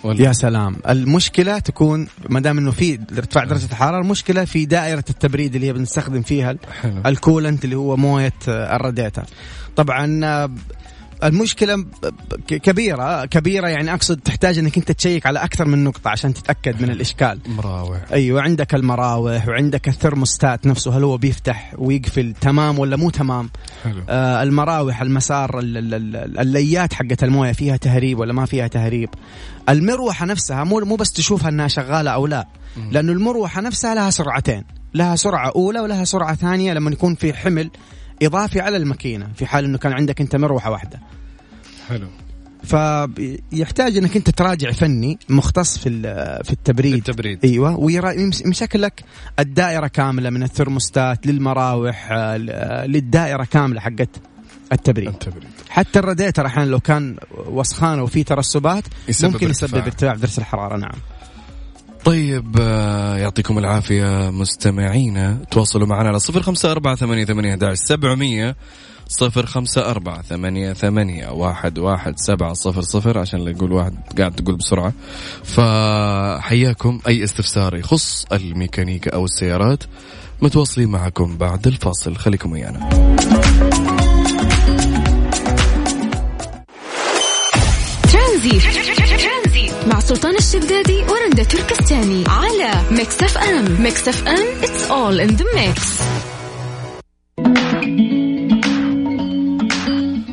ولا؟
يا سلام. المشكلة تكون ما دام إنه في ارتفاع درجة الحرارة المشكلة في دائرة التبريد اللي هي بنستخدم فيها
حلو.
الكولنت اللي هو موية آه، الراديتر طبعا ب- كبيرة كبيرة يعني أقصد تحتاج أنك أنت تشيك على أكثر من نقطة عشان تتأكد من الإشكال.
مراوح.
أيوة عندك المراوح وعندك الثرموستات نفسه هل هو بيفتح ويقفل تمام ولا مو تمام؟
حلو.
آه المراوح المسار ال- ال- ال- الليات حقت الموية فيها تهريب ولا ما فيها تهريب؟ المروحة نفسها مو مو بس تشوفها انها شغالة أو لا لأنه المروحة نفسها لها سرعتين لها سرعة أولى ولها سرعة ثانية لما يكون في حمل إضافي على الماكينة في حال إنه كان عندك أنت مروحة واحدة.
حلو.
فيحتاج انك انت تراجع فني مختص في في التبريد.
التبريد.
أيوه ويمسك لك الدائرة كاملة من الثرموستات للمراوح للدائرة كاملة حقت التبريد.
التبريد.
حتى الراديتر أحيانا لو كان وسخانه وفي ترسبات
يسبب
ممكن يسبب
ارتفاع.
درجة الحرارة نعم.
طيب آه، يعطيكم العافية مستمعينا. تواصلوا معنا على صفر خمسة أربعة ثمانية ثمانية سبعمية. صفر خمسة أربعة ثمانية ثمانية واحد واحد سبعة صفر صفر عشان لا يقول واحد قاعد تقول بسرعة. فحياكم أي استفسار يخص الميكانيكا أو السيارات متواصلين معكم بعد الفاصل. خليكم ويانا.
ترانزيت. مع سلطان الشدادي ورندا تركستاني. على Mix FM. Mix FM it's all in the mix.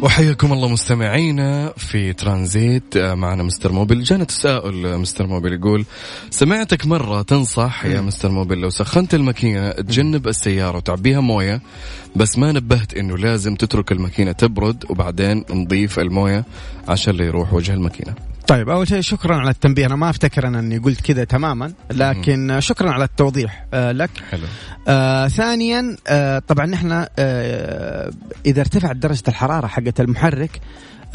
وحياكم الله مستمعينا في ترانزيت آه، معنا mister Mobil. جانا تساؤل آه، mister Mobil يقول سمعتك مرة تنصح يا مستر موبيل لو سخنت الماكينة تجنب السيارة وتعبيها موية بس ما نبهت إنه لازم تترك الماكينة تبرد وبعدين نضيف الموية عشان لا يروح وجه الماكينة.
طيب أول شيء شكرا على التنبيه. أنا ما أفتكر أنا إني قلت كذا تماما لكن شكرا على التوضيح آه، لك.
حلو.
آه ثانيا آه طبعا نحن آه إذا ارتفعت درجة الحرارة حقت المحرك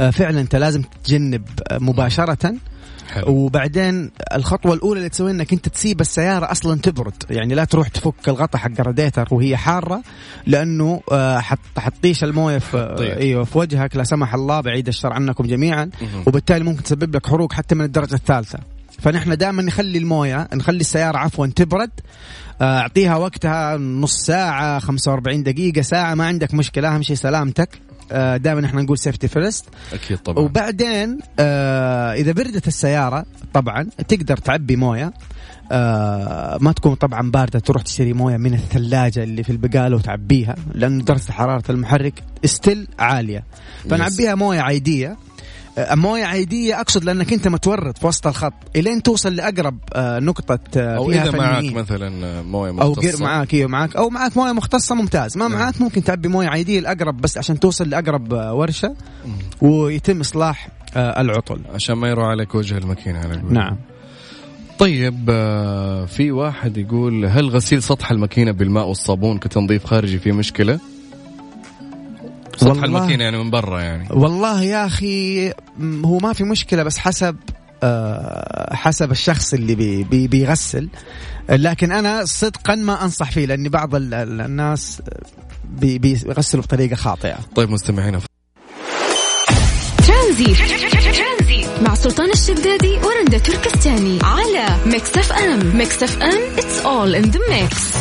آه فعلا أنت لازم تتجنب مباشرة
حلو.
وبعدين الخطوة الأولى اللي تسويها إنك أنت تسيب السيارة أصلا تبرد. يعني لا تروح تفك الغطاء حق الراديتر وهي حارة لأنه آه، حط حطيش الموية في
طيب.
إيوه في وجهك لا سمح الله بعيد الشر عنكم جميعا. وبالتالي ممكن تسبب لك حروق حتى من الدرجة الثالثة. فنحن دائما نخلي الموية نخلي السيارة عفوا تبرد. آه، أعطيها وقتها نص ساعة 45 دقيقة ساعة ما عندك مشكلة أهم شيء سلامتك. دائما إحنا نقول safety first
أكيد طبعا.
وبعدين آه إذا بردت السيارة طبعا تقدر تعبي موية. آه ما تكون طبعا باردة تروح تشتري موية من الثلاجة اللي في البقالة وتعبيها لأنه درجة حرارة المحرك still عالية. فنعبيها موية عادية آه، موية عادية أقصد لأنك أنت متورط في وسط الخط إلين توصل لأقرب آه نقطة آه
أو
فيها
إذا معك. مثلا موية
أو
مختصة
غير معاك إيوه معاك أو معاك موية مختصة ممتاز ما
نعم.
معاك ممكن تعبي موية عادية الاقرب بس عشان توصل لأقرب آه، ورشة ويتم إصلاح آه، العطل
عشان ما يروح عليك وجه الماكينة على قولهم.
نعم
طيب آه، في واحد يقول هل غسيل سطح الماكينة بالماء والصابون كتنظيف خارجي فيه مشكلة؟ سطح
والله-
الماكينة يعني من برا يعني.
والله يا أخي هو ما في مشكلة بس حسب آه، حسب الشخص اللي بي بي بيغسل. لكن أنا صدقا ما أنصح فيه لأن بعض ال- ال- الناس بي بيغسلوا بطريقة خاطئة.
طيب مستمعينا.
ترانزيت. مع سلطان الشدادي ورندا تركستاني على Mix FM. Mix FM it's all in the mix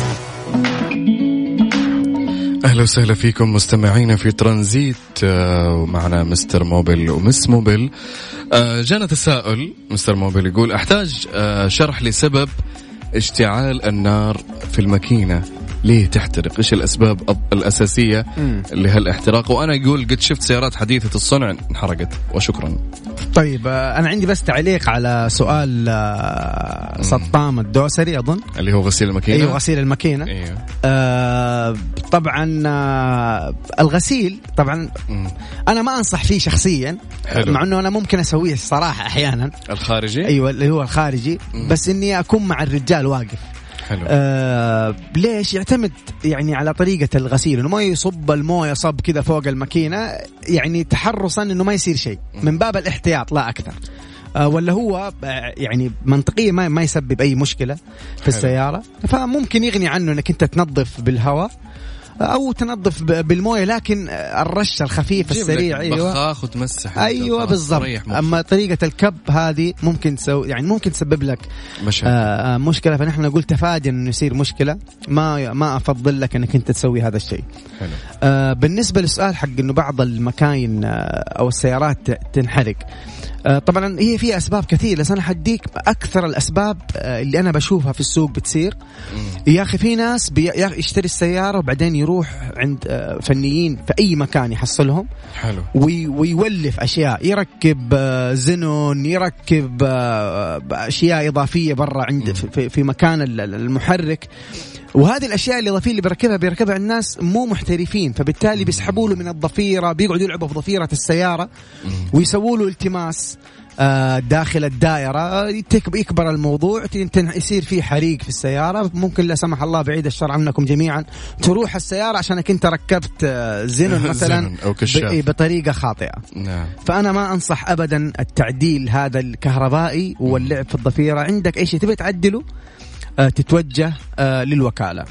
أهلا وسهلا فيكم مستمعينا في ترانزيت. آه، ومعنا mister Mobil و miss Mobil. آه، جانا تساؤل. مستر موبل يقول أحتاج آه، شرح لسبب اشتعال النار في الماكينة. ليه تحترق؟ إيش الأسباب الأساسية لهالاحتراق؟ وأنا يقول قد شفت سيارات حديثة الصنع انحرقت وشكرا.
طيب آه، أنا عندي بس تعليق على سؤال آه، سطام الدوسري أظن.
اللي هو غسيل الماكينة؟
أيوه غسيل الماكينة.
أيوه
آه طبعا آه الغسيل طبعا
مم.
أنا ما أنصح فيه شخصيا
حلو.
مع إنه أنا ممكن أسويه الصراحة أحيانا.
الخارجي؟
أيوه اللي هو الخارجي.
مم.
بس إني أكون مع الرجال واقف.
حلو.
آه ليش يعتمد يعني على طريقة الغسيل؟ إنه ما يصب الموية صب كذا فوق الماكينة يعني تحرصا إنه ما يصير شيء. من باب الاحتياط لا أكثر. آه ولا هو آه، يعني منطقيا ما, ما يسبب أي مشكلة في السيارة. فممكن يغني عنه إنك أنت تنظف بالهواء. أو تنظف بالموية لكن آه، الرش الخفيف السريع أيوه.
بخاخ وتمسح أيوه
بالضبط. أما طريقة الكب هذه ممكن تسوي يعني ممكن تسبب لك
مشاكل.
آه آه، مشكلة. فنحن نقول تفادي انه يصير مشكلة. ما ما أفضل لك إنك أنت تسوي هذا الشيء.
حلو.
آه بالنسبة للسؤال حق إنه بعض المكاين آه أو السيارات تنحرق. طبعا هي في أسباب كثير بس أنا حديك أكثر الأسباب آه اللي أنا بشوفها في السوق بتصير. يا أخي في ناس يشتري السيارة وبعدين يروح عند آه فنيين في أي مكان يحصلهم.
حلو.
وي ويولف أشياء يركب آه، زنون يركب آه، أشياء إضافية برا عند في- مكان ال- ال- المحرك. وهذه الأشياء الاضافيه اللي بيركبها بيركبها الناس مو محترفين. فبالتالي بيسحبوا له من الضفيرة بيقعدوا يلعبوا في ضفيرة السيارة ويسووا له التماس آه، داخل الدائرة آه، يكبر الموضوع يصير في حريق في السيارة. ممكن لا سمح الله بعيد الشر عنكم جميعا. تروح السيارة عشانك انت ركبت آه، زنون مثلا
أو كشاف.
ب- بطريقة خاطئة.
نعم.
فأنا ما أنصح ابدا التعديل هذا الكهربائي واللعب في الضفيرة. عندك أي شيء تبي تعدله؟ تتوجه آه، للوكالة.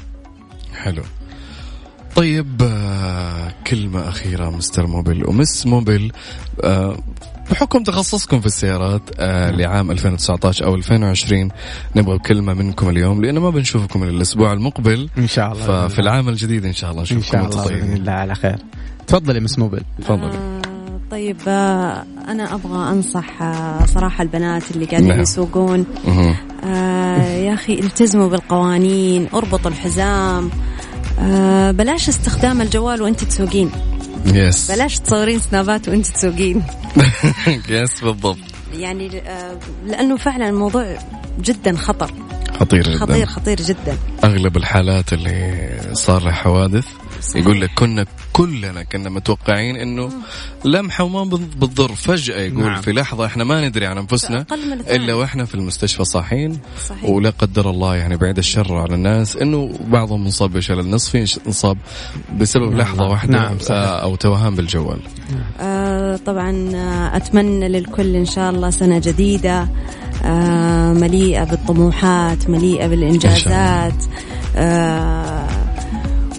حلو. طيب آه، كلمة أخيرة مستر موبل ومس موبل آه، بحكم تخصصكم في السيارات آه، لعام 2019 أو 2020 نبغى كلمة منكم اليوم لأنه ما بنشوفكم إلا الأسبوع المقبل.
إن شاء الله.
ففي العام الجديد إن شاء الله نشوفكم
شاء
وأنتم
الله بإذن
طيبين
الله على خير. تفضلي مس موبل
تفضلي.
آه، طيب آه، أنا أبغى أنصح آه، صراحة البنات اللي قاعدين
نعم.
يسوقون. آه، يا أخي التزموا بالقوانين أربطوا الحزام. آه، بلاش استخدام الجوال وأنت تسوقين.
يس
بلاش تصورين سنابات وأنت تسوقين.
يس بالضبط.
يعني آه، لأنه فعلا الموضوع جدا خطر.
خطير جدا.
خطير خطير جدا.
أغلب الحالات اللي صار لها حوادث. يقول لك كنا كلنا كنا متوقعين إنه لمحة وما بت- بتضر فجأة يقول
نعم.
نعم. في لحظة إحنا ما ندري عن
أنفسنا.
إلا وإحنا في المستشفى صاحيين
صحيح.
ولا قدر الله يعني بعيد الشر على الناس إنه بعضهم انصاب بشلل نصفي انصاب بسبب لحظة واحدة
نعم،.
آه، أو توهان بالجوال
آه، طبعا آه، أتمنى للكل إن شاء الله سنة جديدة آه، مليئة بالطموحات مليئة بالإنجازات آه،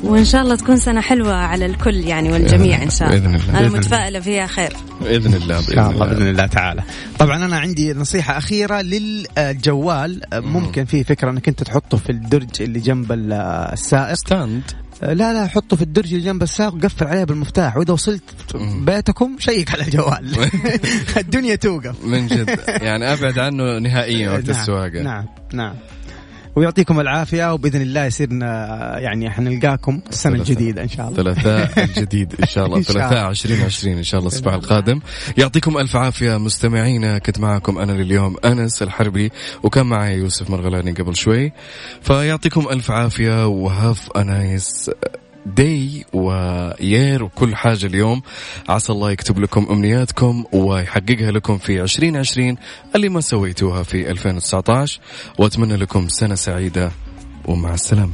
وإن شاء الله تكون سنة حلوة على الكل يعني والجميع إن شاء الله.
بإذن الله.
أنا.
متفائلة فيها خير.
بإذن الله
إن شاء الله بإذن الله تعالى. طبعا أنا عندي نصيحة أخيرة للجوال. ممكن في فكرة إنك أنت تحطه في الدرج اللي جنب ال- السائق.
ستاند.
لا لا حطه في الدرج اللي جنب السائق وقفل عليه بالمفتاح. وإذا وصلت بيتكم شيك على الجوال الدنيا توقف.
من جد. يعني أبعد عنه نهائيا وقت
نعم
السواقة.
نعم نعم. ويعطيكم العافية وبإذن الله يصيرنا يعني حنلقاكم
السنة.
الجديدة إن شاء الله.
ثلاثاء الجديد إن شاء الله.
إن شاء
ثلاثاء
الله.
2020 إن شاء الله الأسبوع القادم. يعطيكم ألف عافية مستمعينا. كنت معكم أنا لليوم أنس الحربي وكان معي يوسف مرغلاني قبل شوي. فيعطيكم ألف عافية. وهاف أنايس. داي ويير وكل حاجة اليوم. عسى الله يكتب لكم أمنياتكم ويحققها لكم في 2020 اللي ما سويتوها في 2019 وأتمنى لكم سنة سعيدة ومع السلامة.